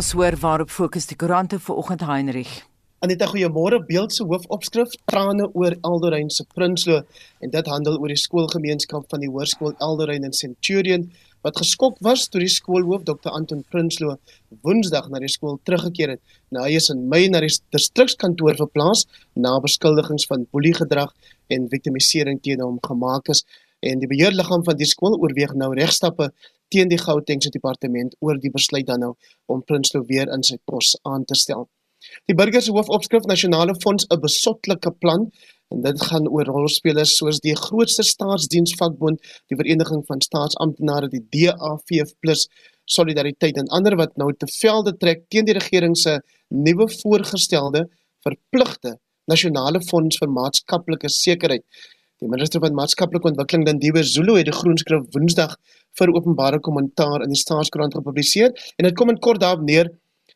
Ons hoor waarop fokus die koerante vanoggend Heinrich. Aneta goeiemôre beeld se hoofopskrif trane oor Eldorein se Prinsloo en dit handel oor die skoolgemeenskap van die hoërskool Eldorein in Centurion wat geskok was toe die skoolhoof Dr Anton Prinsloo Woensdag na die skool teruggekeer het. Nou hy is in Mei na die distrikskantoor verplaas na beskuldigings van boeliegedrag en victimisering teen hom gemaak is en die beheerliggaam van die skool oorweeg nou regstappe teen die Gautengse departement oor die besluit dan nou om Prinsloo weer in sy pos aan te stel. Die burger se hoofopskrif nasionale fonds 'n besotlike plan en dit gaan oor rolspelers soos die grootste staatsdiensvakbond, die vereniging van staatsamptenare, die DAV+ solidariteit en ander wat nou te velde trek teen die regering se nuwe voorgestelde verpligte nasionale fonds vir maatskaplike sekerheid. Die minister van maatskaplike ontwikkeling Dandiwe Zulu het die groenskrif Woensdag vir openbare kommentaar in die Staatskoerant gepubliseer en dit kom in kort daarop neer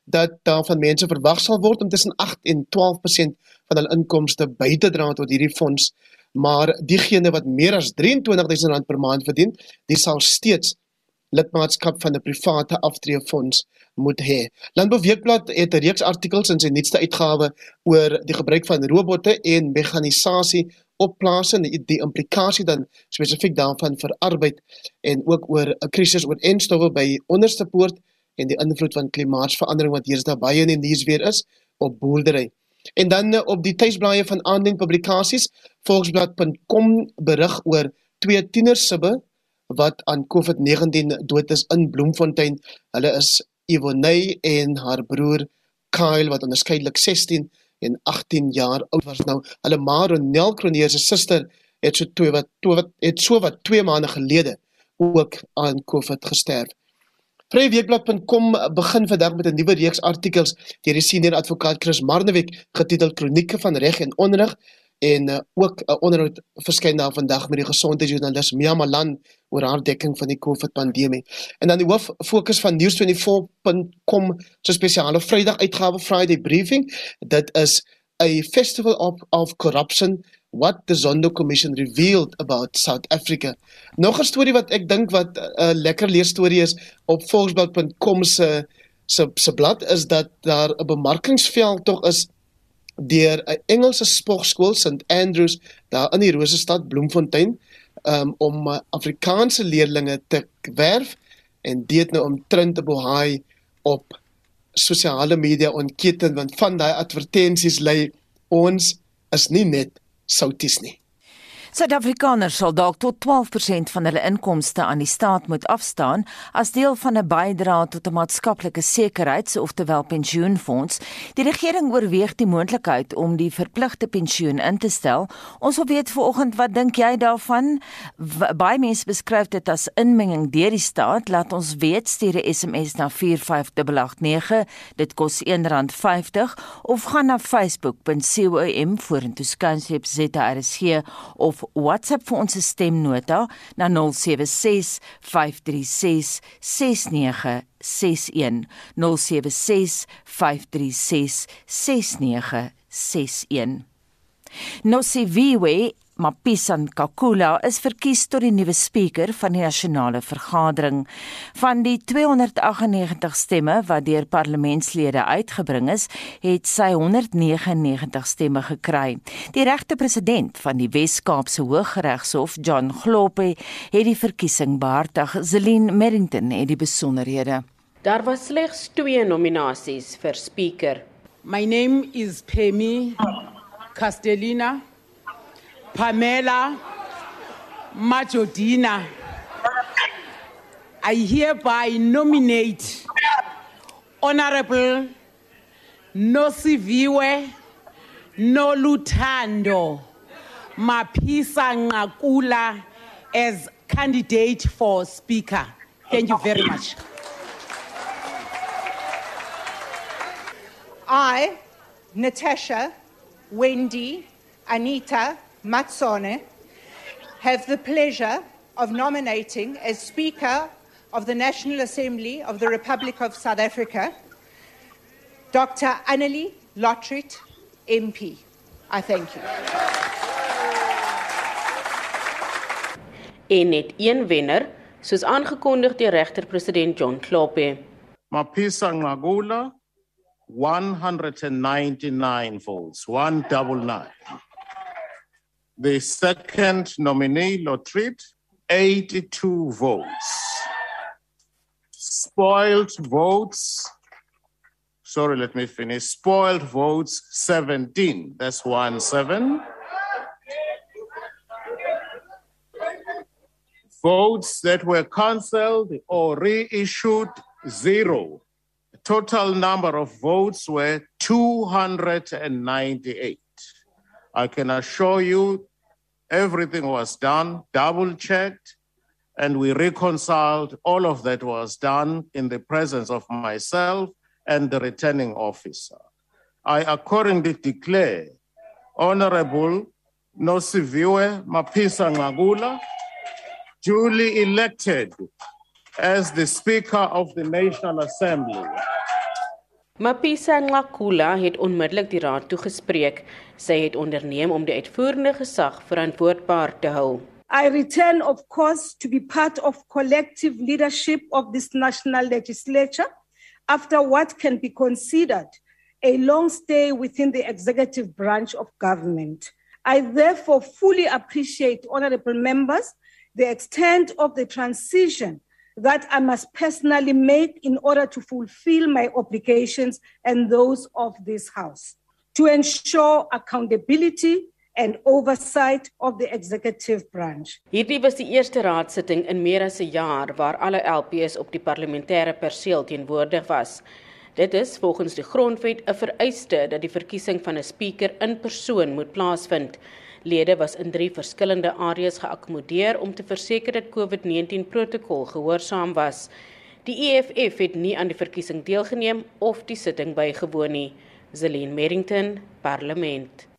dat daar van mense verwag sal word om tussen 8 en 12% van hul inkomste by te dra tot hierdie fonds, maar diegene wat meer as R23000 per maand verdien, dis sal steeds lidmaatskap van 'n private aftreefonds moet hê. Landbou Weekblad het 'n reeks artikels in sy nuutste uitgawe oor die gebruik van robotte en mekanisasie op plase en die, die implikasie dan spesifiek daarvan vir arbeid en ook oor 'n krisis oor enstowwe by onderste poort en die invloed van klimaatsverandering wat hier daarbye in die nuus weer is op boerdery. En dan uh, op die tuisblaaie van aandenk publikasies, volksblad.com berig oor twee tienersibbe wat aan COVID-19 dood is in Bloemfontein. Hulle is Ivonay en haar broer Kyle wat onderskeidelik 16 en 18 jaar oud was nou. Hulle ma Ronel Kroneer se suster het so twee wat twee wat het so wat 2 maande gelede ook aan COVID gesterf. Vryweekblad.com begin vandag met 'n nuwe reeks artikels deur die senior advokaat Chris Marnewek getiteld Kronieke van reg en onreg en uh, ook 'n uh, onderhoud verskyn daar vandag met die gesondheidsjoernalis Mia Malan oor haar dekking van die COVID-pandemie. En dan die hoof fokus van news24.com se spesiale Vrydag uitgawe Friday briefing. Dit is 'n festival of of corruption what the Zondo Commission revealed about South Africa. Nog 'n storie wat ek dink wat 'n uh, lekker leesstorie is op volksblad.com se se se blad is dat daar 'n bemarkingsveld tog is deur 'n Engelse spogskool St Andrews daar in die Rosestad Bloemfontein um, om uh, Afrikaanse leerdlinge te werf en dit nou om trend te bohaai op sosiale media onketen want van daai advertensies lê ons is nie net souties nie. Suid-Afrikaners sal dalk tot 12% van hulle inkomste aan die staat moet afstaan as deel van 'n bydrae tot 'n maatskaplike sekuriteits- of terwyl pensioenfonds. Die regering oorweeg die moontlikheid om die verpligte pensioen in te stel. Ons wil weet vanoggend wat dink jy daarvan? Baie mense beskryf dit as inmenging deur die staat. Laat ons weet stuur 'n SMS na 45889. Dit kos R1.50 of gaan na facebook.com vorentoe skynstreep ZRSG of WhatsApp vir ons stemnota na 076 536 6961 076 536 6961 Nosiviwe Mapisan Kakula is verkies tot die nuwe spreker van die nasionale vergadering. Van die 298 stemme wat deur parlementslede uitgebring is, het sy 199 stemme gekry. Die regte president van die Wes-Kaapse Hooggeregshof, John Globe, het die verkiesing behartig. Celine Merrington het die besonderhede. Daar was slegs 2 nominasies vir spreker. My name is Pemi Castellina Pamela Majodina. I hereby nominate Honorable Nosiviwe Nolutando Mapisa Ngakula as candidate for speaker. Thank you very much. I, Natasha, Wendy, Anita, Matsone have the pleasure of nominating as Speaker of the National Assembly of the Republic of South Africa Dr. Annelie Lotrit, MP. I thank you. En net een wenner, soos aangekondig deur regter president John Kloppe. Mapisa Ngagula 199 votes, 199. The second nominee, Lotrit, 82 votes. Spoiled votes, sorry, let me finish. Spoiled votes, 17. That's 1 7. Votes that were cancelled or reissued, zero. Total number of votes were 298. I can assure you everything was done, double checked, and we reconciled. All of that was done in the presence of myself and the returning officer. I accordingly declare Honorable Nosiviwe Mapisa Ngagula duly elected as the Speaker of the National Assembly. Mapisa Ngakula het onmiddellik die raad toegespreek. Sy het onderneem om die uitvoerende gesag verantwoordbaar te hou. I return, of course, to be part of collective leadership of this national legislature after what can be considered a long stay within the executive branch of government. I therefore fully appreciate, honorable members, the extent of the transition that I must personally make in order to fulfill my obligations and those of this House to ensure accountability and oversight of the executive branch. Hierdie was die eerste raadsitting in meer as 'n jaar waar alle LPs op die parlementêre perseel teenwoordig was. Dit is volgens die grondwet 'n vereiste dat die verkiesing van 'n spreker in persoon moet plaasvind. Lede was in drie verskillende areas geakkommodeer om te verseker dat COVID-19 protokol gehoorsaam was. Die EFF het nie aan die verkiesing deelgeneem of die sitting bygewoon nie. Zelene Merrington, Parlement.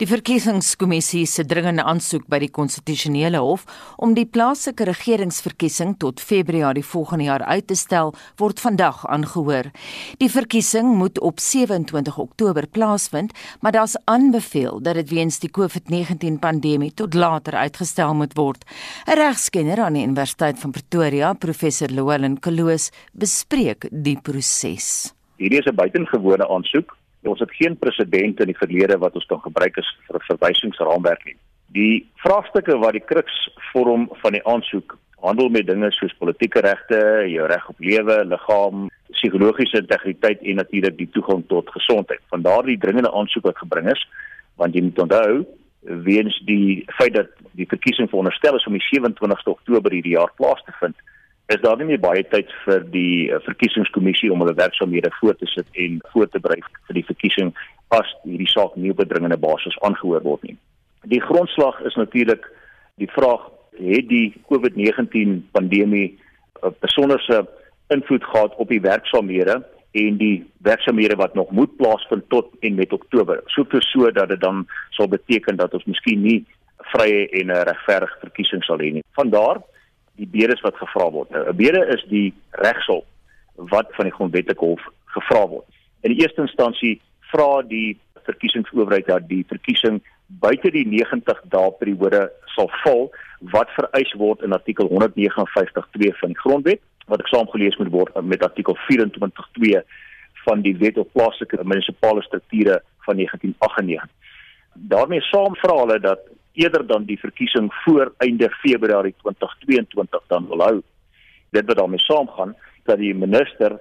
Die verkiesingskommissie se dringende aansoek by die konstitusionele hof om die plaaslike regeringsverkiesing tot Februarie volgende jaar uit te stel, word vandag aangehoor. Die verkiesing moet op 27 Oktober plaasvind, maar daar's aanbeveel dat dit weens die COVID-19 pandemie tot later uitgestel moet word. 'n Regskenner aan die Universiteit van Pretoria, professor Llewellyn Kloos, bespreek die proses. Hierdie is 'n buitengewone aansoek Ons het geen presedent in die verlede wat ons kan gebruik as vir 'n verwysingsraamwerk nie. Die vraagstukke wat die kruks vorm van die aansoek handel met dinge soos politieke regte, jou reg op lewe, liggaam, psigologiese integriteit en natuurlik die toegang tot gesondheid. Van daardie dringende aansoek wat gebring is, want jy moet onthou weens die feit dat die verkiesing veronderstel is om die 27ste Oktober hierdie jaar plaas te vind, is daar nie meer baie tyd vir die eh, verkiesingskommissie om hulle werksaamhede voor te sit en voor te berei vir die verkiesing as hierdie saak nie op 'n dringende basis aangehoor word nie. Die grondslag is natuurlik die vraag het die COVID-19 pandemie 'n besonderse invloed gehad op die werksaamhede en die werksaamhede wat nog moet plaasvind tot en met Oktober. Soos so dat dit dan sal beteken dat ons miskien nie vrye en 'n regverdige verkiesing sal hê nie. Vandaar die bedes wat gevra word. Nou 'n bede is die regsel wat van die grondwetlike hof gevra word. In die eerste instansie vra die verkiesingsowerheid dat die verkiesing buite die 90 dae periode sal val wat vereis word in artikel 159.2 van die grondwet wat ek saamgelees moet word met artikel 24.2 van die wet op plaaslike munisipale strukture van 1998. daarmee saam vra hulle dat eerder dan die verkiesing voor einde Februarie 2022 dan wil hou. Dit wat daarmee saamgaan dat die minister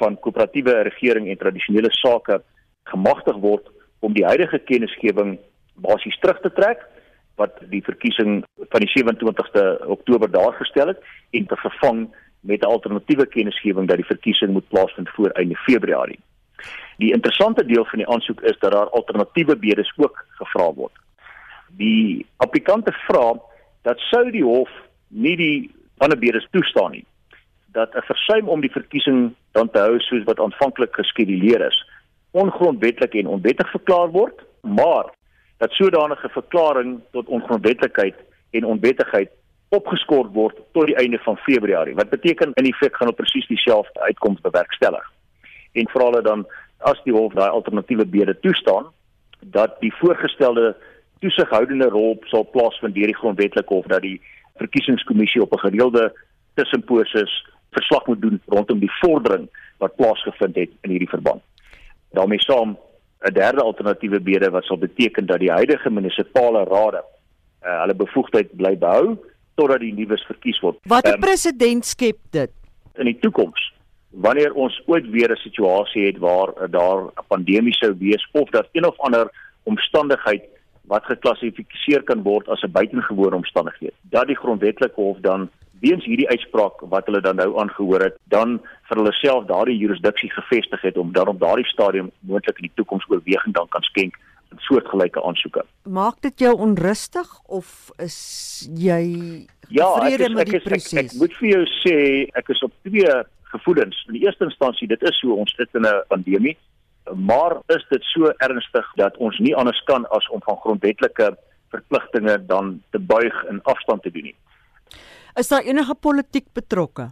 van koöperatiewe regering en tradisionele sake gemagtig word om die huidige kennisgewing basies terug te trek wat die verkiesing van die 27ste Oktober daar gestel het en te vervang met 'n alternatiewe kennisgewing dat die verkiesing moet plaasvind voor einde Februarie. Die interessante deel van die aansoek is dat daar alternatiewe bedes ook gevra word die applikante vra dat sou die hof nie die ander bedes toestaan nie dat 'n versuim om die verkiesing dan te hou soos wat aanvanklik geskeduleer is ongrondwettig en onwettig verklaar word maar dat sodanige verklaring tot ongrondwettigheid en onwettigheid opgeskort word tot die einde van Februarie. Wat beteken in effek gaan hulle presies dieselfde uitkoms bewerkstellig. En vra hulle dan as die hof daai alternatiewe bede toestaan dat die voorgestelde toesighoudende rol sal plaasvind deur die grondwetlike hof dat die verkiesingskommissie op 'n gereelde tussenposis verslag moet doen rondom die vordering wat plaasgevind het in hierdie verband. daarmee saam 'n derde alternatiewe bede wat sal beteken dat die huidige munisipale rade uh, hulle bevoegdheid bly behou totdat die nuus verkies word. Watter um, president skep dit in die toekoms? Wanneer ons ooit weer 'n situasie het waar uh, daar 'n pandemie sou wees of dat een of ander omstandigheid wat geklassifiseer kan word as 'n buitengewone omstandigheid, dat die grondwetlike hof dan weens hierdie uitspraak wat hulle dan nou aangehoor het, dan vir hulle self daardie jurisdiksie gevestig het om dan op daardie stadium moontlik in die toekoms oorweging dan kan skenk in soortgelyke aansoeke. Maak dit jou onrustig of is jy ja, tevrede met die proses? Ek, ek, ek moet vir jou sê ek is op twee gevoelens. In die eerste instansie, dit is so ons sit in 'n pandemie, maar is dit so ernstig dat ons nie anders kan as om van grondwetlike verpligtinge dan te buig en afstand te doen nie. Is daar enige politiek betrokke?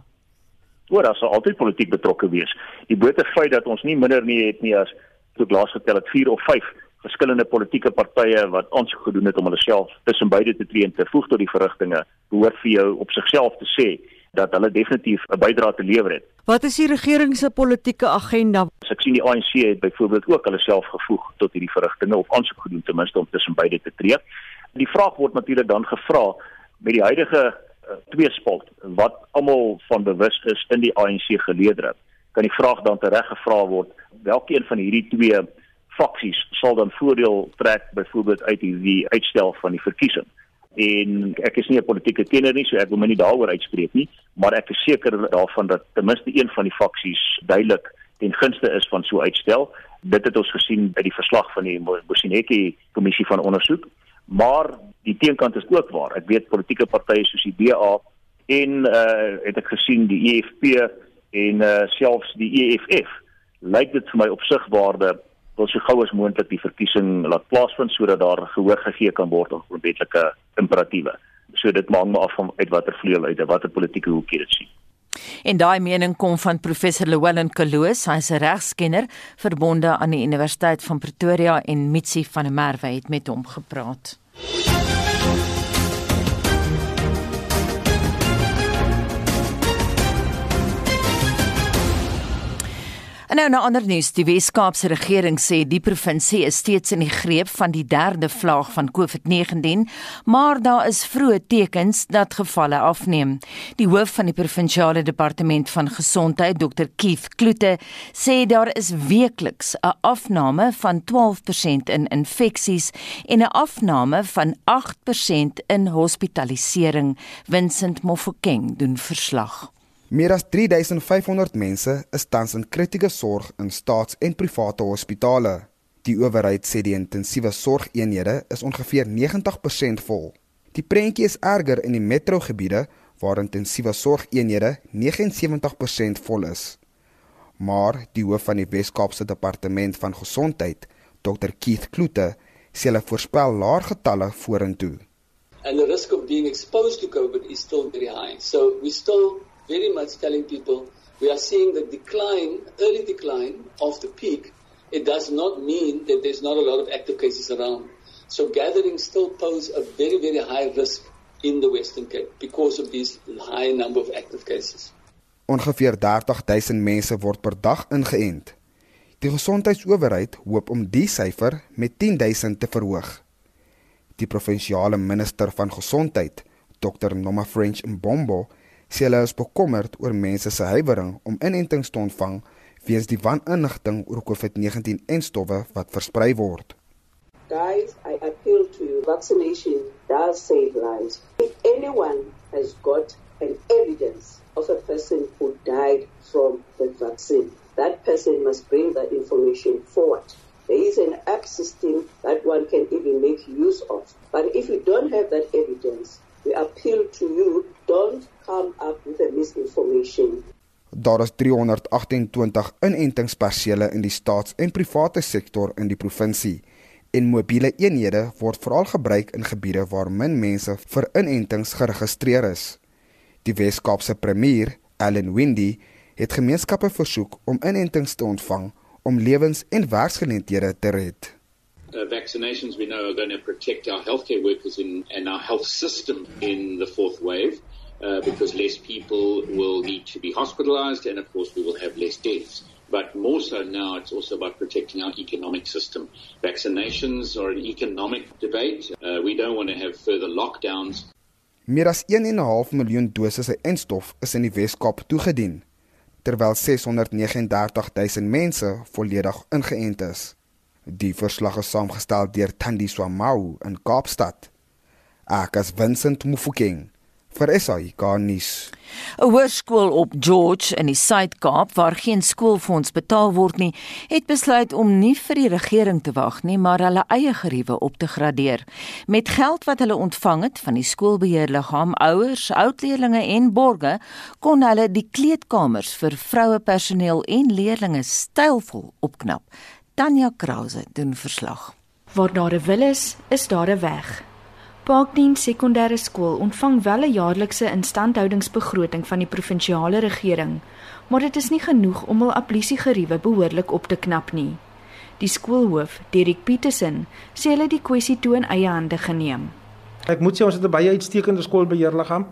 Oor daar sal altyd politiek betrokke wees. Die bote feit dat ons nie minder nie het nie as tot laas getel het 4 of 5 verskillende politieke partye wat aansoek gedoen het om hulle self tussen beide te tree en te voeg tot die verrigtinge, behoort vir jou op sigself te sê dat hulle definitief 'n bydrae te lewer het. Wat is die regering se politieke agenda? As ek sien die ANC het byvoorbeeld ook hulle self gevoeg tot hierdie verrigtinge of aansoek gedoen ten minste om tussen beide te tree. Die vraag word natuurlik dan gevra met die huidige uh, tweespalt wat almal van bewus is in die ANC geleedere kan die vraag dan tereg gevra word watter een van hierdie twee faksies sal dan voordeel trek byvoorbeeld uit hierdie uitstel van die verkiesing en ek is nie 'n politieke kenner nie so ek wil my nie daaroor uitspreek nie maar ek is seker daarvan dat ten minste een van die faksies duidelik ten gunste is van so uitstel dit het ons gesien by die verslag van die Mosineki kommissie van ondersoek maar die teenkant is ook waar. Ek weet politieke partye soos die DA en uh het ek gesien die EFF en uh selfs die EFF lyk dit vir my opsigwaarde wil so gou as moontlik die verkiesing laat plaasvind sodat daar gehoor gegee kan word aan grondwetlike imperatiewe. So dit maak maar af van uit watter vleuel uit watter politieke hoek jy dit sien. En daai mening kom van professor Llewellyn Kaloos, hy's 'n regskenner verbonde aan die Universiteit van Pretoria en Mitsi van der Merwe het met hom gepraat. En nou 'n ander nuus, die Wes-Kaapse regering sê die provinsie is steeds in die greep van die derde vlaag van COVID-19, maar daar is vroeë tekens dat gevalle afneem. Die hoof van die provinsiale departement van gesondheid, Dr Keith Kloete, sê daar is weekliks 'n afname van 12% in infeksies en 'n afname van 8% in hospitalisering. Vincent Mofokeng doen verslag. Meer as 3500 mense is tans in kritieke sorg in staats- en private hospitale. Die owerheid sê die intensiewe sorgeenhede is ongeveer 90% vol. Die prentjie is erger in die metrogebiede waar intensiewe sorgeenhede 79% vol is. Maar die hoof van die Wes-Kaapse Departement van Gesondheid, Dr Keith Kloete, sê hulle voorspel laer getalle vorentoe. And the risk of being exposed to COVID is still very high. So we still very much telling people we are seeing the decline, early decline of the peak. It does not mean that there's not a lot of active cases around. So gatherings still pose a very, very high risk in the Western Cape because of this high number of active cases. Ongeveer 30000 mense word per dag ingeënt. Die gesondheidsowerheid hoop om die syfer met 10000 te verhoog. Die provinsiale minister van gesondheid, Dr. Noma French Mbombo, sê hulle is bekommerd oor mense se huiwering om inentings te ontvang weens die waninligting oor COVID-19 en stowwe wat versprei word. Guys, I appeal to you. Vaccination does save lives. If anyone has got an evidence of a person who died from the vaccine, that person must bring that information forward. There is an app system that one can even make use of. But if you don't have that evidence, we appeal to you don't come up with a misinformation. Daar is 328 inentingspersele in die staats- en private sektor in die provinsie En mobiele eenhede word veral gebruik in gebiede waar min mense vir inentings geregistreer is. Die Wes-Kaapse premier, Allan Windy, het gemeenskappe versoek om inentings te ontvang om lewens- en werksgeleenthede te red. Uh, vaccinations we know are going to protect our healthcare workers in, and our health system in the fourth wave uh, because less people will need to be hospitalized and of course we will have less deaths. But more so now, it's also about protecting our economic system. Vaccinations are an economic debate. Uh, we don't want to have further lockdowns. Meer as 1.5 miljoen dosisse enstof is in die Wes-Kaap toegedien terwyl 639 000 mense volledig ingeënt is. Die verslag is saamgestel deur Thandiswa Mau in Kaapstad. Ek as Vincent Mufokeng vir SAIK nuus. 'n Hoërskool op George in die Suid-Kaap waar geen skoolfonds betaal word nie, het besluit om nie vir die regering te wag nie, maar hulle eie geriewe op te gradeer. Met geld wat hulle ontvang het van die skoolbeheerliggaam, ouers, oudleerlinge en borgers, kon hulle die kleedkamers vir vroue personeel en leerders stylvol opknap. Tanya Krause doen verslag. Waar daar 'n wil is, is daar 'n weg. Parkdien Sekondêre Skool ontvang wel 'n jaarlikse instandhoudingsbegroting van die provinsiale regering, maar dit is nie genoeg om hul applisiegeriewe behoorlik op te knap nie. Die skoolhoof, Dirk Petersen, sê hulle die kwessie toe in eie hande geneem. Ek moet sê ons het 'n baie uitstekende skoolbeheerliggaam.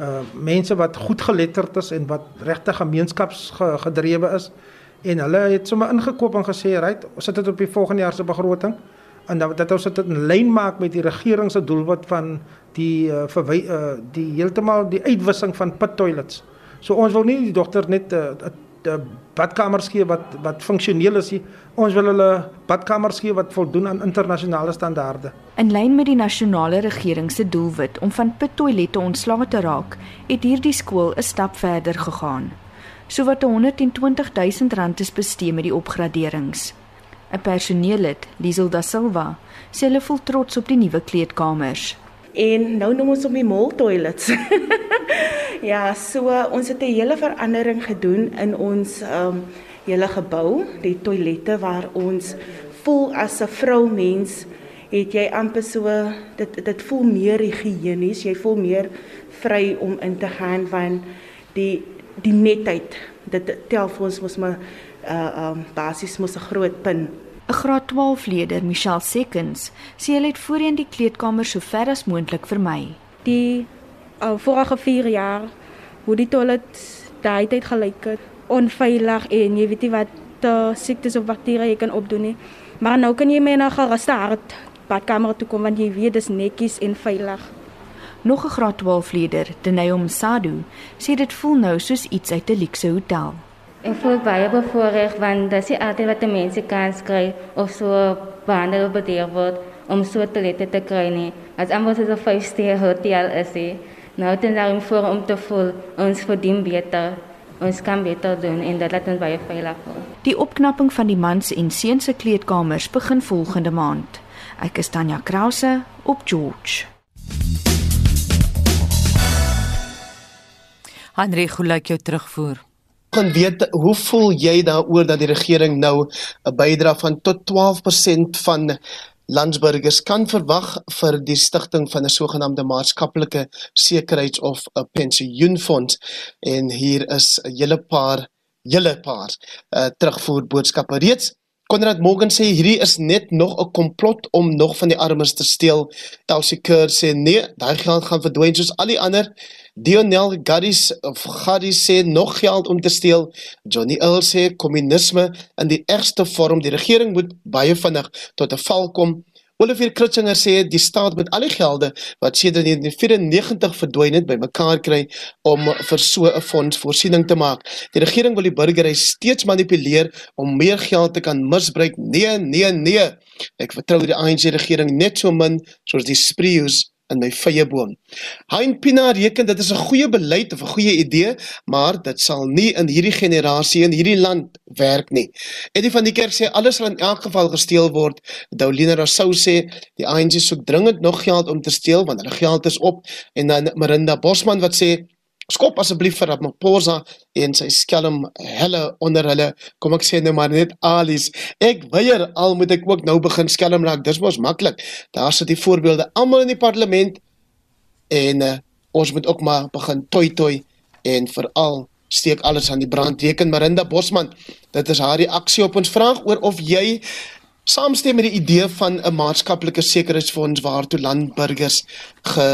Uh mense wat goed geletterd is en wat regtig gemeenskapsgedrewe is en hulle het sommer ingekoop en gesê, "Right, ons sit dit op die volgende jaar se begroting." En dat dat ons dit in lyn maak met die regering se doelwit van die uh, verwy, uh, die heeltemal die uitwissing van pit toilets. So ons wil nie die dogter net 'n uh, uh, badkamers gee wat wat funksioneel is nie. Ons wil hulle badkamers gee wat voldoen aan internasionale standaarde. In lyn met die nasionale regering se doelwit om van pit toilette ontslae te raak, het hierdie skool 'n stap verder gegaan. Sowat 120 000 rand is bestee met die opgraderings. 'n personeellid, Liesel da Silva, sê hulle voel trots op die nuwe kleedkamers. En nou noem ons hom die mall toilets. ja, so ons het 'n hele verandering gedoen in ons ehm um, hele gebou, die toilette waar ons voel as 'n vroumens het jy amper so dit dit voel meer higiënies, jy voel meer vry om in te gaan van die die netheid. Dit tel vir ons mos maar uh um basies mos 'n groot punt 'n Graad 12 leerder, Michelle Seconds, sê hulle het voorheen die kleedkamer so ver as moontlik vermy. Die uh, vorige 4 jaar hoe die toilet daai tyd gelyk het, onveilig en jy weet nie wat uh, siektes of bakterieë jy kan opdoen nie. Maar nou kan jy mee na geruste hart badkamer toe kom want jy weet dis netjies en veilig. Nog 'n graad 12 leerder, Denayom Sadu, sê dit voel nou soos iets uit 'n luukse hotel. Ek voel baie bevoorreg want dit is altyd wat mense kans kry of so behandel bedeer word om so toilette te kry nie. As anders is 'n 5-ster hotel is dit. Nou dan daarom voor om te voel ons verdien beter. Ons kan beter doen en dit laat ons baie veilig voel. Die opknapping van die mans en seuns se kleedkamers begin volgende maand. Ek is Tanya Krause op George. Henry, hoe lyk jou terugvoer? Kan weet hoe voel jy daaroor dat die regering nou 'n bydrae van tot 12% van landsburgers kan verwag vir die stigting van 'n sogenaamde maatskaplike sekuriteits of 'n pensioenfonds en hier is 'n hele paar hele paar uh, terugvoer boodskappe reeds Konrad Morgan sê hierdie is net nog 'n komplot om nog van die armes te steel. Elsie Kerr sê nee, daai geld gaan verdwyn soos al die ander. Dionel Gaddis of Gaddis sê nog geld om te steel. Johnny Earl sê kommunisme in die ergste vorm. Die regering moet baie vinnig tot 'n val kom. Olivier Kritzinger sê die staat moet al die gelde wat sedert 1994 verdwyn het bymekaar kry om vir so 'n fonds voorsiening te maak. Die regering wil die burgery steeds manipuleer om meer geld te kan misbruik. Nee, nee, nee. Ek vertrou die ANC regering net so min soos die spreeus in my vye boom. Hein Pina reken dit is 'n goeie beleid of 'n goeie idee, maar dit sal nie in hierdie generasie in hierdie land werk nie. Eddie van die kerk sê alles sal in elk geval gesteel word. Daulina Rousseau sê die ANC soek dringend nog geld om te steel want hulle geld is op en dan Marinda Bosman wat sê skop asseblief vir Ramaphosa en sy skelm helle onder hulle. Kom ek sê nou maar net alies ek weier al moet ek ook nou begin skelm raak. Dis mos maklik. Daar sit die voorbeelde almal in die parlement. En uh, ons moet ook maar begin toi toi en veral steek alles aan die brand reken Marinda Bosman dit is haar reaksie op ons vraag oor of jy saamstem met die idee van 'n maatskaplike sekuriteitsfonds waartoe landburgers ge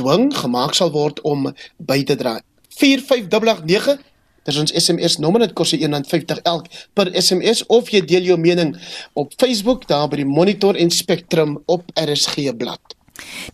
dwing gemaak sal word om by te dra. 4589 Dis ons SMS nommer dit kos R1.50 elk per SMS of jy deel jou mening op Facebook daar by die Monitor en Spectrum op RSG blad.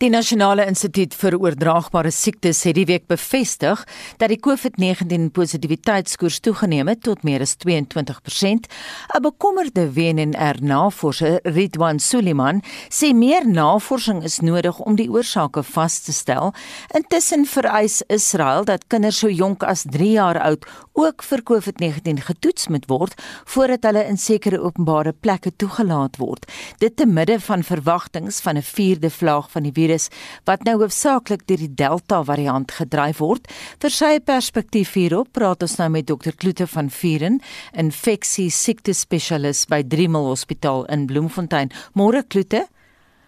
Die Nasionale Instituut vir Oordraagbare Siektes het die week bevestig dat die COVID-19 positiwiteitskoers toegeneem het tot meer as 22%. 'n Bekommerde WNR-navorser, Ridwan Suliman, sê meer navorsing is nodig om die oorsake vas te stel. Intussen vereis Israel dat kinders so jonk as 3 jaar oud ook vir COVID-19 getoets moet word voordat hulle in sekere openbare plekke toegelaat word. Dit te midde van verwagtinge van 'n vierde vlaag van die virus wat nou hoofsaaklik deur die Delta variant gedryf word. Vir sy perspektief hierop praat ons nou met Dr. Kloete van Vieren, infeksie siekte spesialis by Driemal Hospitaal in Bloemfontein. Môre Kloete.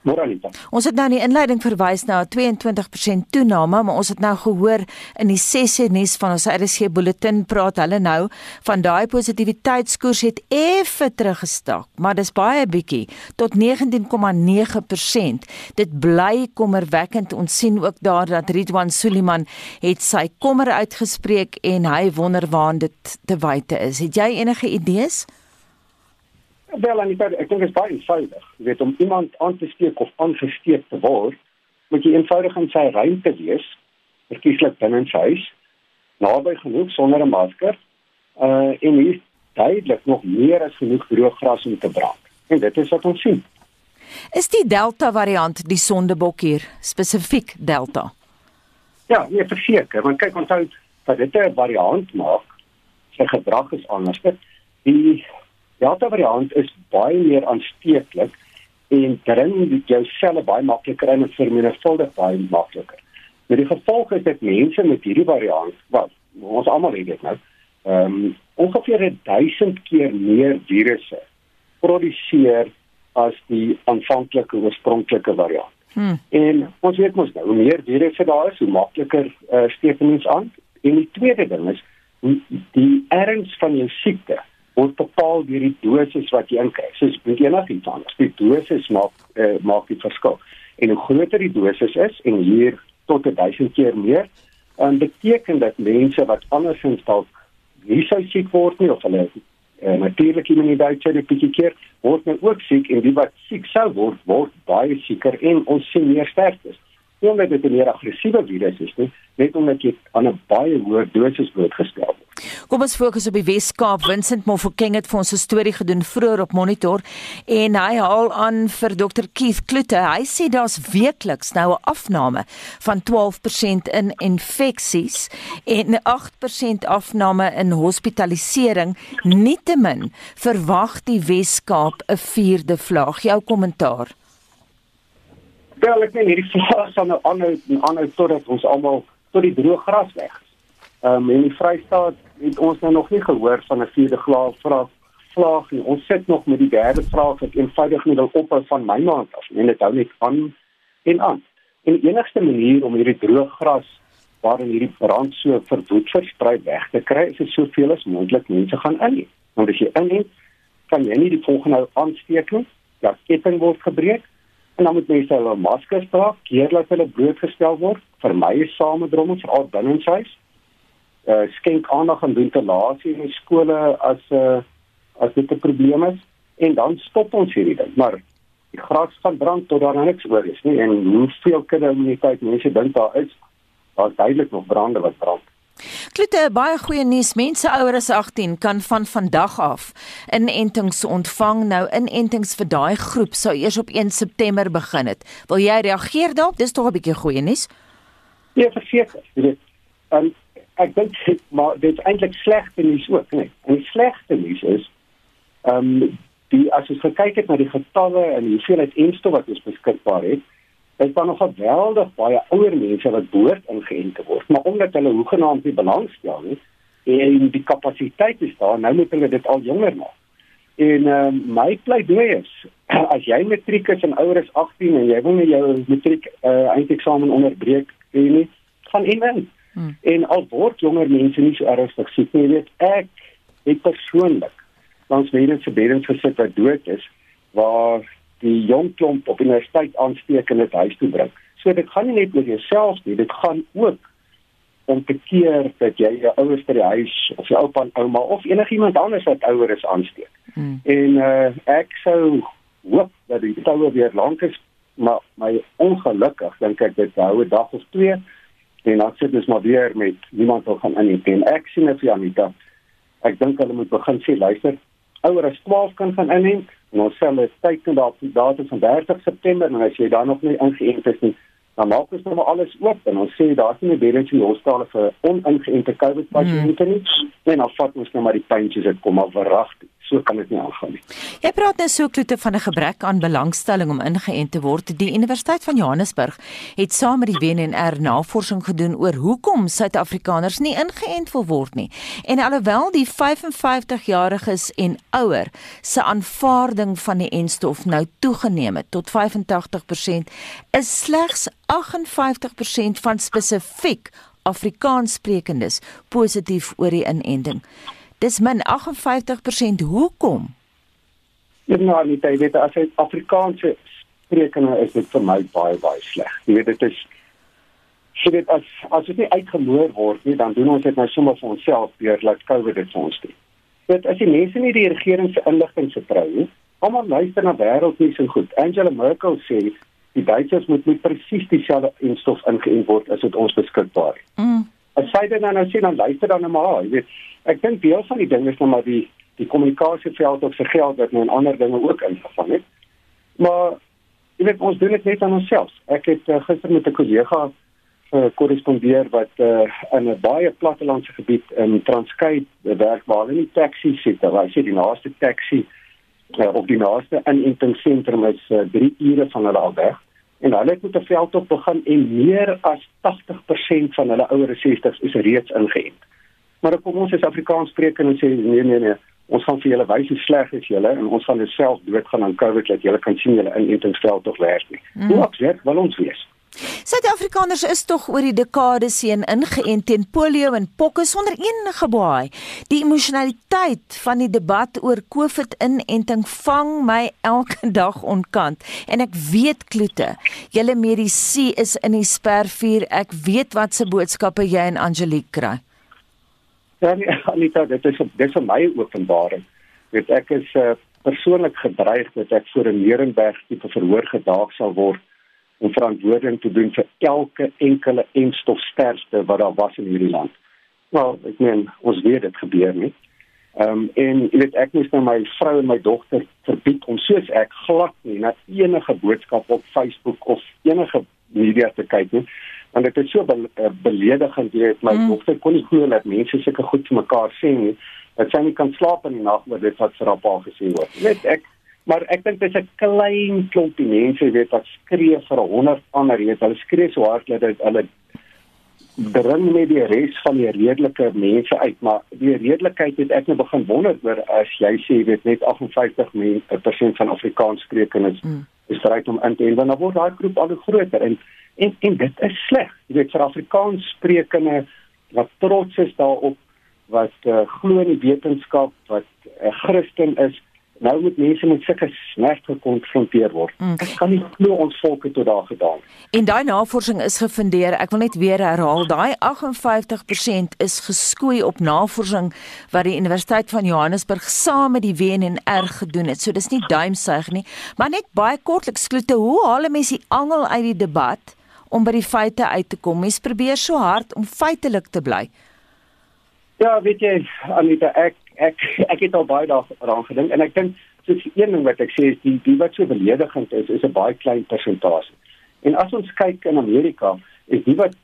Moralita. Ons het nou in die inleiding verwys na 'n 22% toename, maar ons het nou gehoor in die sessie nuus van ons RSG bulletin praat hulle nou van daai positiwiteitskoers het effe teruggestak, maar dis baie bietjie tot 19,9%. Dit bly kommerwekkend. Ons sien ook daar dat Ridwan Suliman het sy kommer uitgespreek en hy wonder waar dit te wyte is. Het jy enige idees? Wel, en ek ek dink dit is baie eenvoudig. Jy weet om iemand aan te steek of aangesteek te word, moet jy eenvoudig in sy ruimte wees, verkieslik binne sy huis, naby genoeg sonder 'n masker, uh en hier duidelik nog meer as genoeg droog gras om te brand. En dit is wat ons sien. Is die Delta variant die sondebok hier, spesifiek Delta? Ja, nee, verseker, want kyk onthou dat dit 'n variant maak, sy gedrag is anders. Die Delta variant is baie meer aansteeklik en dring jou selle baie makliker in en vermenigvuldig baie makliker. Met die gevolg is dat mense met hierdie variant, wat ons almal weet dit nou, ehm um, ongeveer 1000 keer meer virusse produseer as die aanvanklike oorspronklike variant. Hmm. En ons weet mos nou, hoe meer virusse daar is, hoe makliker uh, steek mense aan. En die tweede ding is die erns van jou siekte word bepaal deur die dosis wat jy inkry. Soos met enigiets anders. Die dosis maak uh, maak die verskil. En hoe groter die dosis is en hier tot 1000 keer meer, dan beteken dit mense wat andersins dalk nie sou siek word nie of hulle uh, natuurlike immuniteit het 'n bietjie keer word nou ook siek en die wat siek sou word word baie sieker en ons sien meer sterftes. Nie omdat dit 'n meer aggressiewe virus is nie, net omdat jy aan 'n baie hoë dosis blootgestel word. Kom ons fokus op die Weskaap. Vincent Mofokeng het vir ons 'n storie gedoen vroeër op Monitor en hy haal aan vir Dr Keith Kloete. Hy sê daar's weekliks nou 'n afname van 12% in infeksies en 'n 8% afname in hospitalisering. Nietemin verwag die Weskaap 'n vierde vlaag. Jou kommentaar. Wel, ek meen hierdie vlaag sal nou aanhou en aanhou totdat ons almal tot die droë gras weg is. Ehm um, in die Vrystaat het ons nou nog nie gehoor van 'n vierde vlaag vraag vlaag nie. Ons sit nog met die derde vraag wat eenvoudig nie wil ophou van my maand af en dit hou net aan en aan. En die enigste manier om hierdie droë gras waarin hierdie brand so verwoed versprei weg te kry is om soveel as moontlik mense gaan in. Want as jy in kan jy nie die volgende aansteek nie. Ja, ketting word gebreek en dan moet mense hulle maskers dra, keer dat hulle blootgestel word. Vir my is samedrommels veral binne in huis uh, skenk aandag aan ventilasie in skole as 'n uh, eh, as dit 'n probleem is en dan stop ons hierdie ding maar die gras gaan brand tot daar niks oor is nie en hoeveel kindermuniteit mense dink daar is daar's duidelik nog brande wat brand Klute baie goeie nuus. Mense ouer as 18 kan van vandag af inentings ontvang. Nou inentings vir daai groep sou eers op 1 September begin het. Wil jy reageer daarop? Dis tog 'n bietjie goeie nuus. Ja, verseker. Jy weet, en ek dink maar dit is eintlik slegte nuus ook, nee. En die slegste nuus is ehm um, die as jy kyk het na die getalle en die hoeveelheid enstof wat ons beskikbaar het, is daar nog geweldig baie ouer mense wat behoort ingeënt te word, maar omdat hulle hoegenaamd nie belangstel nie en die kapasiteit is daar, nou moet hulle dit al jonger maak. En uh, my pleidooi is as jy matriek is en ouer as 18 en jy wil nie jou matriek uh, eindeksamen onderbreek nie, gaan in. Hmm. En al word jonger mense nie so ernstig siek nie, weet ek ek persoonlik langs mense se beddens gesit wat dood is waar die jong klomp op universiteit aansteek en dit huis toe bring. So dit gaan nie net oor jouself nie, dit gaan ook om te keer dat jy jou ouers by die huis of jou oupa en ouma of enigiemand anders wat ouer is aansteek. Hmm. En uh, ek sou hoop dat die toue weer lank is, maar my ongelukkig dink ek dit hou 'n dag of twee en dan sit ons maar weer met niemand wil gaan in en ek sien dit vir Anita. Ek dink hulle moet begin sê luister, ouer as 12 kan gaan inent en ons sê hulle teiken daar die datum van 30 September en as jy dan nog nie ingeënt is nie dan maak ons nou maar alles oop en ons sê daar's nie meer beddens in die hospitale vir oningeënte COVID pasiënte nie hmm. en dan vat ons nou maar die puntjies dit kom maar verragtig so kan dit nie aangaan nie. Jy praat nou so klote van 'n gebrek aan belangstelling om ingeënt te word. Die Universiteit van Johannesburg het saam met die WNR navorsing gedoen oor hoekom Suid-Afrikaners nie ingeënt wil word nie. En alhoewel die 55-jariges en ouer se aanvaarding van die enstof nou toegeneem het tot 85%, is slegs 58% van spesifiek Afrikaanssprekendes positief oor die inenting. Dis min 58%. Hoekom? Ja, nou, nie, jy weet as jy Afrikaanse sprekende is dit vir my baie baie sleg. Jy weet dit is jy weet as as dit nie uitgemoor word nie, dan doen ons dit nou sommer vir onsself deur laat COVID dit vir ons doen. Dit as die mense nie die regering se inligting vertrou nie, almal luister na wêreldnuus en goed. Angela Merkel sê die Duitsers moet net presies dieselfde instof ingeënt word as wat ons beskikbaar het. Mm. As sy dit nou nou sê dan luister dan nou maar, jy weet ek dink deel van die ding is nou maar die die kommunikasieveld of se geld wat nou in ander dinge ook ingevang het. Maar jy weet ons doen dit net aan onsself. Ek het uh, gister met 'n kollega gekorrespondeer uh, wat uh, in 'n baie plattelandse gebied in Transkei werk waar hulle nie taxi sit nie. Hulle sê die naaste taxi uh, of die naaste inentingsentrum is 3 uh, ure van hulle al weg en hulle het met 'n veld op begin en meer as 80% van hulle ouer 60s is reeds ingeënt. Maar kom ons as Afrikaans spreek en sê nee nee nee, ons gaan vir julle wys hoe sleg is julle en ons gaan self doodgaan aan COVID dat julle kan sien julle inentingsveld tog werk nie. Mm. Hoe absurd wil ons wees? Suid-Afrikaners is tog oor die dekades heen ingeënt teen polio en pokke sonder enige baai. Die emosionaliteit van die debat oor COVID-inenting vang my elke dag onkant en ek weet kloete. Julle medisy is in die spervuur. Ek weet wat se boodskappe jy en Angelique kry. Ja, Anita, dit is dit is vir my openbaring. Weet ek is uh, persoonlik gedreig dat ek voor 'n Nuremberg tipe verhoor gedaag sal word om verantwoording te doen vir elke enkele enstofsterfte wat daar was in hierdie land. Nou, ek meen, ons weet dit gebeur nie. Ehm um, en jy weet ek moes nou my vrou en my dogter verbied om soos ek glad nie na enige boodskap op Facebook of enige media te kyk nie want dit is so be eh, beledigend jy het my mm. dogter kon nie glo dat mense sulke goed vir mekaar sê nie dat sy nie kan slaap in die nag oor dit wat vir haar pa gesê word net ek maar ek dink dit is 'n klein klompie mense weet wat skree vir 100 ander jy weet hulle skree so hard dat hulle dring met die res van die redelike mense uit maar die redelikheid het ek nou begin wonder oor as jy sê weet net 58% van Afrikaans sprekendes mm. is bereid om in te en dan word daai groep al groter en En en dit is sleg. Jy weet vir Afrikaans sprekende wat trots is daarop wat uh, glo in die wetenskap, wat 'n uh, Christen is, nou moet mense met sulke smert gekonfronteer word. Mm. Ek kan nie glo ons volk het tot daar gedaan. En daai navorsing is gefundeer. Ek wil net weer herhaal, daai 58% is geskoei op navorsing wat die Universiteit van Johannesburg saam met die WNR gedoen het. So dis nie duimsuig nie, maar net baie kortliks klote, hoe haal mense die angel uit die debat? om by die feite uit te kom. Mens probeer so hard om feitelik te bly. Ja, weet jy, Anita, ek ek ek het al baie daaraan gedink en ek dink soos een ding wat ek sê is die die wat so beledigend is, is 'n baie klein persentasie. En as ons kyk in Amerika, is die wat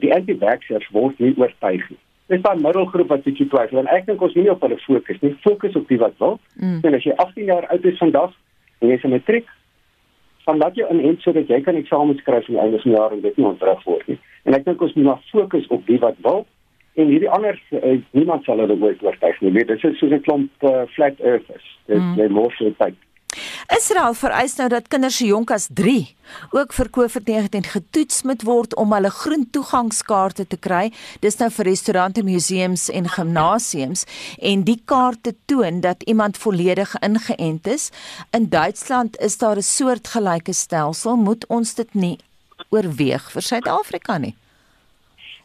die anti-vaxxers word nie oortuig nie. Dis daai middelgroep wat bietjie twyfel en ek dink ons moet nie op hulle fokus nie. Fokus op die wat wil. Mm. En as jy 18 jaar oud is vandag en jy is 'n matriek, van laat jou inent sodat jy kan eksamen skryf in die einde van die jaar en dit nie ontreg word nie. En ek dink ons moet maar fokus op die wat wil en hierdie ander uh, niemand sal hulle ooit oortuig nie. Dit is soos 'n klomp uh, flat earthers. Dit mm. jy mos so tyd. Israel vereis nou dat kinders so jonk as 3 ook vir COVID-19 getoets moet word om hulle groen toegangskaarte te kry. Dis nou vir restaurante, museums en gimnasiums en die kaarte toon dat iemand volledig ingeënt is. In Duitsland is daar 'n soortgelyke stelsel. Moet ons dit nie oorweeg vir Suid-Afrika nie?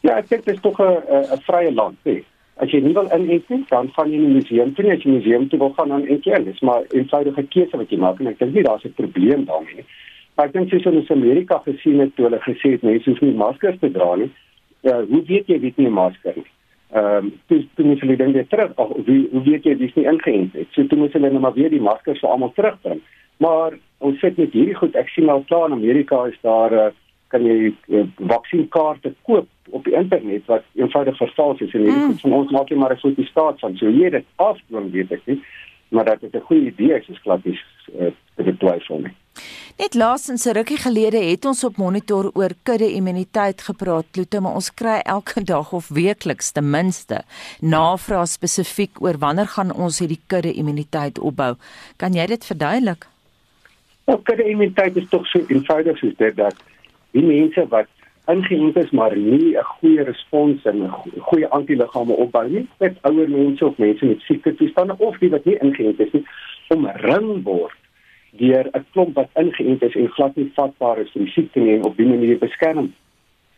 Ja, ek dink dit is tog 'n 'n vrye land, hè. As jy nie wil inent nie, dan gaan jy in die museum toe, as jy in museum toe wil gaan dan en jy, dis maar 'n eenvoudige keuse wat jy maak en ek dink nie daar's 'n probleem daarmee nie. Maar ek dink sies ons in Amerika gesien het toe hulle gesê het mense hoef nie maskers te dra nie. Ja, hoe weet jy wie nie 'n masker het? Ehm, um, dis toe moet hulle dan weer terug of wie hoe weet jy dis nie ingeënt het? So toe moet hulle nou maar weer die maskers vir almal terugbring. Maar ons sit met hierdie goed, ek sien al klaar in Amerika is daar 'n uh, kan jy uh, vaksienkaarte koop op die internet wat eenvoudig vertaal is en hierdie mm. van ons maak jy maar 'n foto staat van so jy dit afdwing weet ek nie maar dat dit 'n goeie idee is is glad nie uh, dit twyfel nie Net laasens 'n rukkie gelede het ons op monitor oor kudde immuniteit gepraat, Kloete, maar ons kry elke dag of weekliks ten minste navraag spesifiek oor wanneer gaan ons hierdie kudde immuniteit opbou. Kan jy dit verduidelik? Nou, kudde immuniteit is tog so eenvoudig soos dit dat die mense wat ingeënt is maar nie 'n goeie respons en 'n goeie antiliggame opbou nie, met ouer mense of mense met siekte toestande of die wat nie ingeënt is nie, omring word deur 'n klomp wat ingeënt is en glad nie vatbaar is vir die siekte nie op die manier beskerm.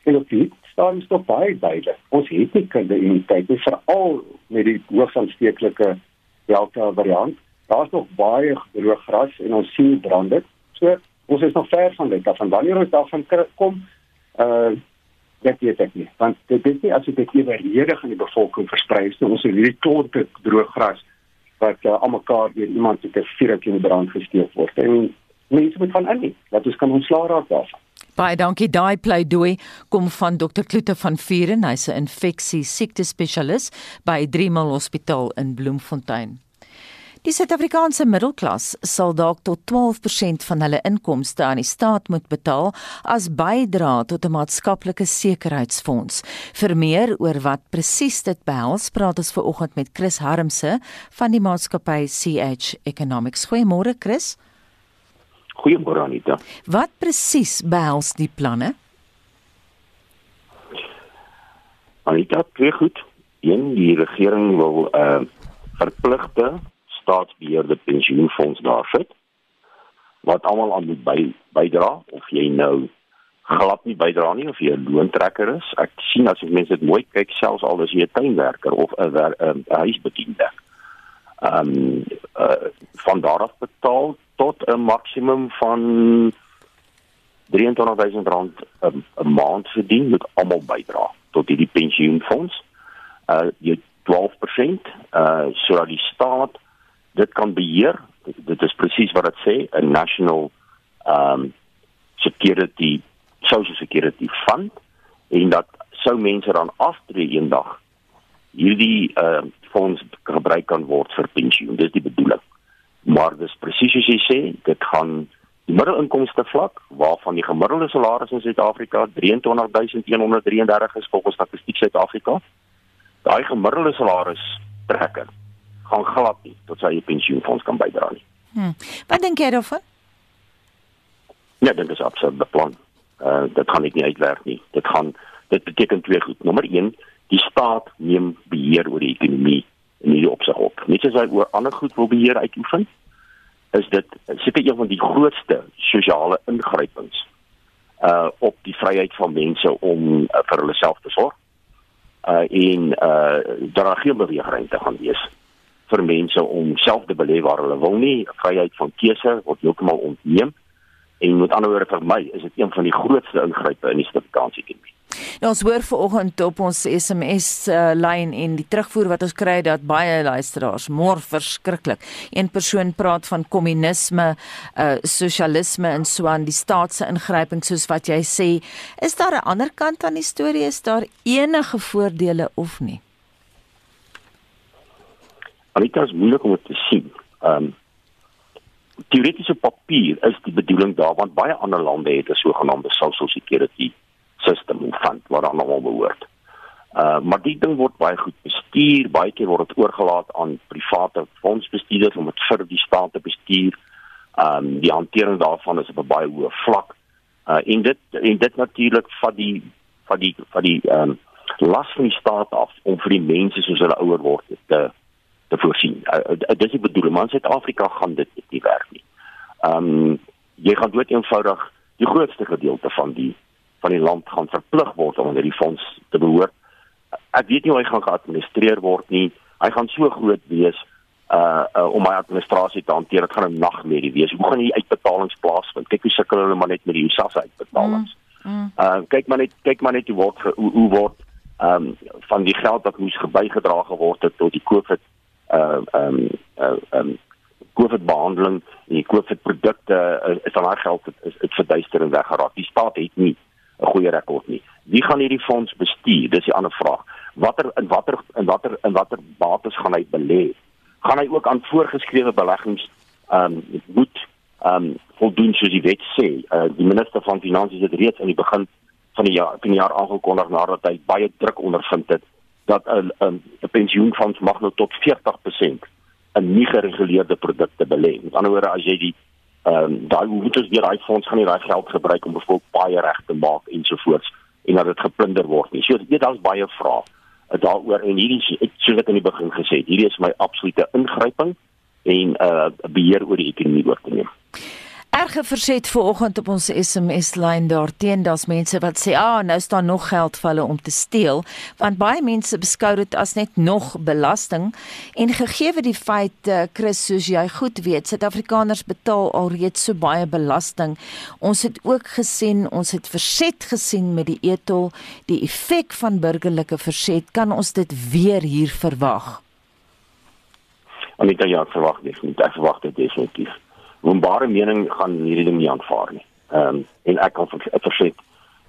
En op die staan stop baie beide. Ons het nie kinde immuniteit nie veral met die hoogs aansteeklike Delta variant. Daar's nog baie droog gras en ons sien brande. So ons is nog ver van dit af en wanneer ons daarvan kom uh dit weet ek nie want dit is nie as dit eweredig in die bevolking versprei is ons hierdie klompe droë gras wat uh, almekaar deur iemand te vuurtjie in brand gesteek word en mense moet van in nie dat ons kan ontslaa raak daarvan Baie dankie. Daai pleidooi kom van Dr. Kloete van Vuren, hy's 'n infeksie siekte spesialis by Driemal Hospitaal in Bloemfontein. Die Suid-Afrikaanse middelklas sal dalk tot 12% van hulle inkomste aan die staat moet betaal as bydrae tot 'n maatskaplike sekuriteitsfonds. Vir meer oor wat presies dit behels, praat ons ver oggend met Chris Harmse van die maatskappy CH Economics. Goeiemôre Chris. Goeiemôre Anita. Wat presies behels die planne? Anita, baie goed. Een die regering wil 'n uh, verpligte staatsbeheerde pensioenfonds daar sit wat almal aan moet by, bydra of jy nou glad nie bydra nie of jy 'n loontrekker is. Ek sien as mense dit mooi kyk selfs al is jy 'n tuinwerker of 'n huisbediende. Ehm um, uh, van daar af betaal tot 'n maksimum van R23000 'n maand verdien moet almal bydra tot hierdie pensioenfonds. Uh jy 12% uh sodat die staat dit kan beheer. Dit, is presies wat dit sê, 'n national um security social security fund en dat sou mense dan aftree eendag hierdie uh fonds gebruik kan word vir pensioen. Dis die bedoeling. Maar dis presies soos jy sê, dit gaan die middelinkomste vlak waarvan die gemiddelde salaris in Suid-Afrika 23133 is volgens Statistiek Suid-Afrika. Daai gemiddelde salaris trekker gaan glad nie tot sy pensioenfonds kan bydra nie. Hm. Wat dink jy daarvan? Ja, dit is absoluut beplan. Uh dit gaan nie uitwerk nie. Dit gaan dit beteken twee goed. Nommer 1, die staat neem beheer oor die ekonomie in hierdie opsig op. Net soos hy oor ander goed wil beheer uitoefen, is dit seker een van die grootste sosiale ingrypings uh op die vryheid van mense om uh, vir hulle self te sorg. Uh en uh daar geen beweegruimte gaan wees vir mense om self te beleef waar hulle wil nie. Vryheid van keuse word heeltemal ontneem. En met ander woorde vir my is dit een van die grootste ingrype in die Suid-Afrikaanse ekonomie. Nou ons hoor vanoggend op ons SMS uh, lyn en die terugvoer wat ons kry dat baie luisteraars mor verskriklik. Een persoon praat van kommunisme, uh sosialisme en so aan die staatse ingryping soos wat jy sê. Is daar 'n ander kant aan die storie? Is daar enige voordele of nie? Anita is moeilik om te sien. Ehm um, teoretiese papier is die bedoeling daar want baie ander lande het 'n sogenaamde social security system of fund wat dan almal behoort. Uh maar die ding word baie goed bestuur, baie keer word dit oorgelaat aan private fondsbestuurders om dit vir die staat te bestuur. Um die hantering daarvan is op 'n baie hoë vlak. Uh en dit en dit natuurlik van die van die van die um las van die staat af om vir die mense soos hulle ouer word te te voorsien. Uh, uh, dis die bedoeling, maar in Suid-Afrika gaan dit nie werk nie. Um jy gaan dood eenvoudig die grootste gedeelte van die van die land gaan verplig word om onder die fonds te behoort. Ek weet nie hoe hy gaan geadministreer word nie. Hy gaan so groot wees uh, uh om my administrasie te hanteer. Dit gaan 'n nagmerrie wees. Hoe gaan die uitbetalings plaasvind? Kyk hoe sukkel hulle maar net met die USAS uitbetalings. Mm, mm. Uh kyk maar net kyk maar net hoe word hoe, hoe word ehm um, van die geld wat moes gebygedra geword het tot die COVID uh um, uh um, COVID behandeling die COVID produkte uh, is al daai geld is dit verduister en weggeraak. Die staat het nie 'n goeie rekord nie. Wie gaan hierdie fonds bestuur? Dis die ander vraag. Watter in watter in watter in watter bates gaan hy belê? Gaan hy ook aan voorgeskrewe beleggings ehm um, moet ehm um, voldoen soos die wet sê? Uh, die minister van finansies het reeds aan die begin van die jaar van die jaar aangekondig nadat hy baie druk ondervind het dat 'n 'n pensioenfonds mag nou tot 40% in nie gereguleerde produkte belê. Met ander woorde, as jy die ehm um, daai hoe moet ons weer daai fonds gaan nie daai geld gebruik om byvoorbeeld baie reg te maak ensovoorts en dat dit geplunder word nie. So weet daar's baie vrae uh, daaroor en hierdie soos ek in die begin gesê het, hierdie is my absolute ingryping en uh beheer oor die ekonomie oor te neem. Erge verset vanoggend op ons SMS lyn daarteen daar's mense wat sê ah nou staan nog geld vir hulle om te steel want baie mense beskou dit as net nog belasting. En gegee die feit uh, Chris soos jy goed weet Suid-Afrikaners betaal alreeds so baie belasting. Ons het ook gesien ons het verset gesien met die etol. Die effek van burgerlike verset kan ons dit weer hier verwag? Anita ja verwag dis nie ek verwag dit definitief openbare mening gaan hierdie ding nie aanvaar nie. Ehm um, en ek kan verseker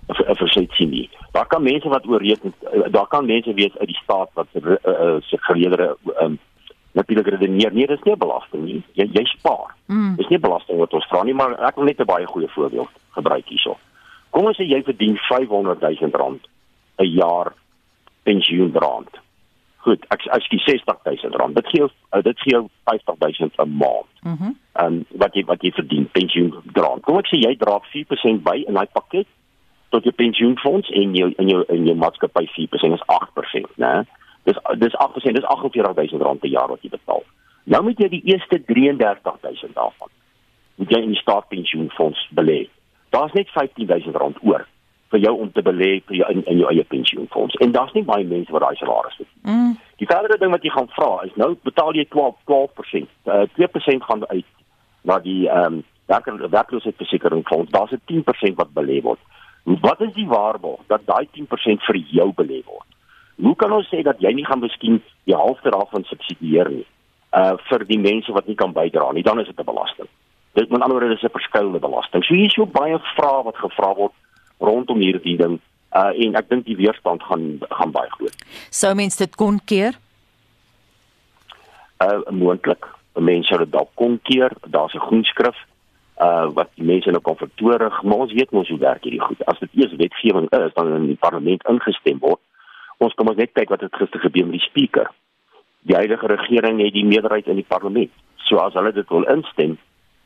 verseker sien nie. Daar kan mense wat oorreken daar kan mense wees uit die staat wat uh, uh, se geleedere ehm um, natuurlik redeneer nie dis nie belasting nie. Jy jy spaar. Mm. Dis nie belasting wat ons vra nie, maar ek wil net 'n baie goeie voorbeeld gebruik hierso. Kom ons sê jy verdien 500 000 rand 'n jaar pensioenbrand goed, ek ek skiet 60000 rand. Dit gee dit gee jou 50000 'n maand. Mhm. Mm en wat jy wat jy verdien pensioen dra. Kom ek sê jy dra 4% by in daai pakket tot jou pensioenfonds en jou in jou in jou maatskappy 4% is 8%, né? Dis dis 8%, dis 48000 rand per jaar wat jy betaal. Nou moet jy die eerste 33000 daarvan moet jy in die staatspensioenfonds belê. Daar's net 15000 rand oor vir jou om te belê vir jou in, in jou eie pensioenfonds. En daar's nie baie mense wat daai salaris het. Mm. Die verdere ding wat jy gaan vra is nou betaal jy 12 12%. Uh, 2% gaan uit na die ehm um, werker werkloosheidsversekeringsfonds. Daar's 'n 10% wat belê word. Wat is die waarborg dat daai 10% vir jou belê word? Hoe kan ons sê dat jy nie gaan miskien die helfte daarvan subsidieer nie? Uh vir die mense wat nie kan bydra nie, dan is dit 'n belasting. Dit met ander woorde is 'n verskeidelde belasting. So hier is so baie vrae wat gevra word rondom hierdie ding uh en ek dink die weerstand gaan gaan baie groot. Sou mens dit kon keer? Uh moontlik. Mense sou dit dalk kon keer. Daar's 'n groenskrif uh wat die mense nou kan vertoorig, maar ons weet mos hoe werk hierdie goed. As dit eers wetgewing is, dan in die parlement ingestem word. Ons kom ons net kyk wat het gister gebeur met die speaker. Die huidige regering het die meerderheid in die parlement. So as hulle dit wil instem,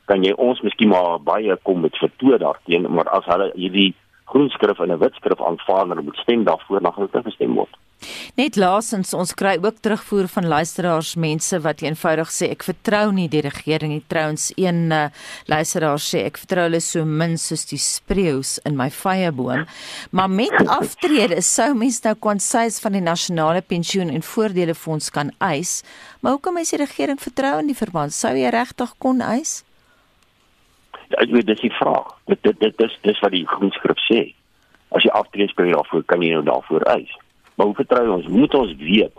kan jy ons miskien maar baie kom met vertoor daarteen, maar as hulle hierdie groen skrif en 'n wit skrif aanvaar en moet stem daarvoor na hulle gestem word. Net laasens ons kry ook terugvoer van luisteraars mense wat eenvoudig sê ek vertrou nie die regering nie. Trouens een uh, luisteraar sê ek vertrou hulle so min soos die spreeus in my vyeboom. Maar met aftrede sou mens nou kwansies van die nasionale pensioen en voordele fonds kan eis. Maar hoekom is die regering vertrou in die verband? Sou jy regtig kon eis? Ek weet dis die vraag. Dit dit dit dis dis wat die groenskrif sê. As jy aftreesperioode daarvoor kan jy nou daarvoor eis. Maar hoe vertrou ons? Moet ons weet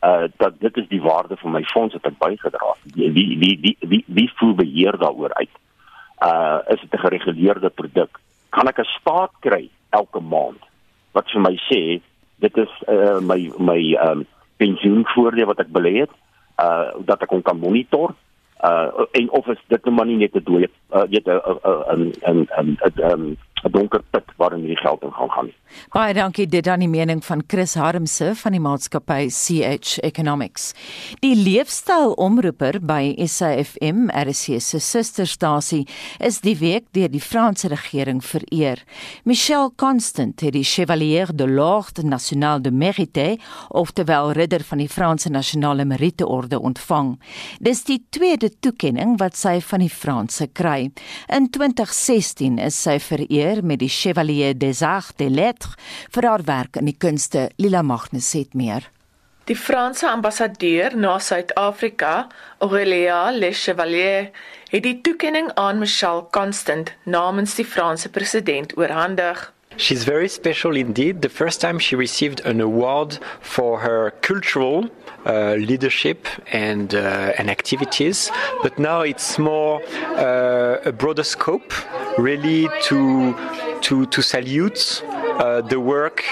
uh dat dit is die waarde van my fonds wat ek bygedra het. Wie wie wie wie wie, voel beheer daaroor uit? Uh is dit 'n gereguleerde produk? Kan ek 'n staat kry elke maand wat vir my sê dit is uh my my um pensioenvoordeel wat ek belê het, uh dat ek hom kan monitor uh en of is dit nou maar nie net 'n dooie uh weet 'n 'n 'n 'n 'n donker put waarin hierdie geld in gaan gaan nie. Baie dankie dit dan die mening van Chris Harmse van die maatskappy CH Economics. Die leefstylomroeper by SAFM, RC se susterstasie, is die week deur die Franse regering vereer. Michel Constant het die Chevalier de l'Ordre National de Mérite, oftewel ridder van die Franse Nasionale Meriteorde ontvang. Dis die tweede toekenning wat sy van die Franse kry. In 2016 is sy vereer met die Chevalier des Arts et Lettres vir haar werk in die kunste. Lila Magnus het meer. Die Franse ambassadeur na Suid-Afrika, Aurélia Le Chevalier, het die toekenning aan Michelle Constant namens die Franse president oorhandig. She's very special indeed. The first time she received an award for her cultural uh, leadership and uh, and activities, but now it's more uh, a broader scope, really to to to salute uh, the work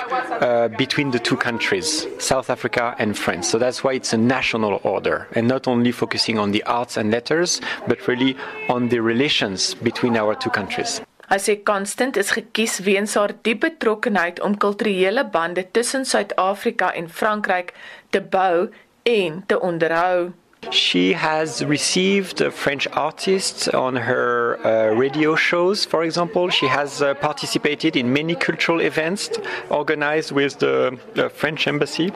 uh, between the two countries, South Africa and France. So that's why it's a national order, and not only focusing on the arts and letters, but really on the relations between our two countries. Hy sê Constant is gekies weens haar diep betrokkenheid om kulturele bande tussen Suid-Afrika en Frankryk te bou en te onderhou. She has received uh, French artists on her uh, radio shows, for example. She has uh, participated in many cultural events organized with the, the French embassy.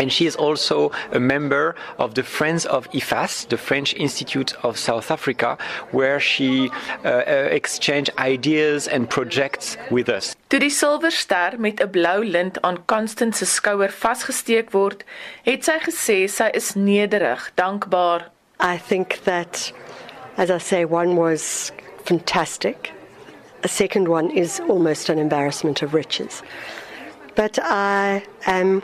And she is also a member of the Friends of IFAS, the French Institute of South Africa, where she uh, uh, exchanged ideas and projects with us. Toe die silwerster met 'n blou lint aan Constant se skouer vasgesteek word, het sy gesê sy is nederig, dankbaar. I think that as I say one was fantastic. A second one is almost an embarrassment of riches. But I am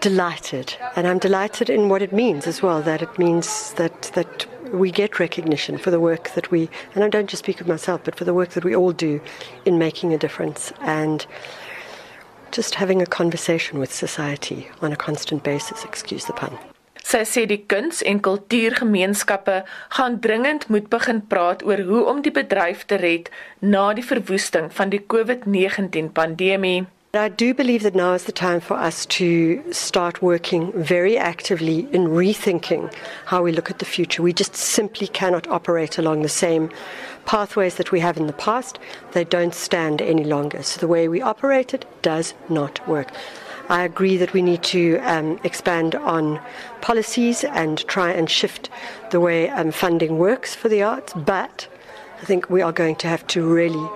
delighted, and I'm delighted in what it means as well. That it means that that we get recognition for the work that we, and I don't just speak of myself, but for the work that we all do in making a difference and just having a conversation with society on a constant basis. Excuse the pun. Sy sê die kuns- en kultuurgemeenskappe gaan dringend moet begin praat oor hoe om die bedryf te red na die verwoesting van die COVID-19 pandemie. I do believe that now is the time for us to start working very actively in rethinking how we look at the future. We just simply cannot operate along the same pathways that we have in the past. They don't stand any longer. So the way we operate it does not work. I agree that we need to um, expand on policies and try and shift the way um, funding works for the arts, but I think we are going to have to really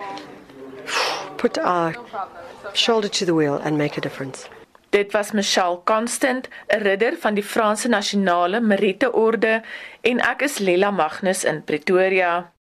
put our shoulder to the wheel and make a difference. Dit was Michelle Constant, 'n ridder van die Franse Nasionale Meriteorde en ek is Lela Magnus in Pretoria.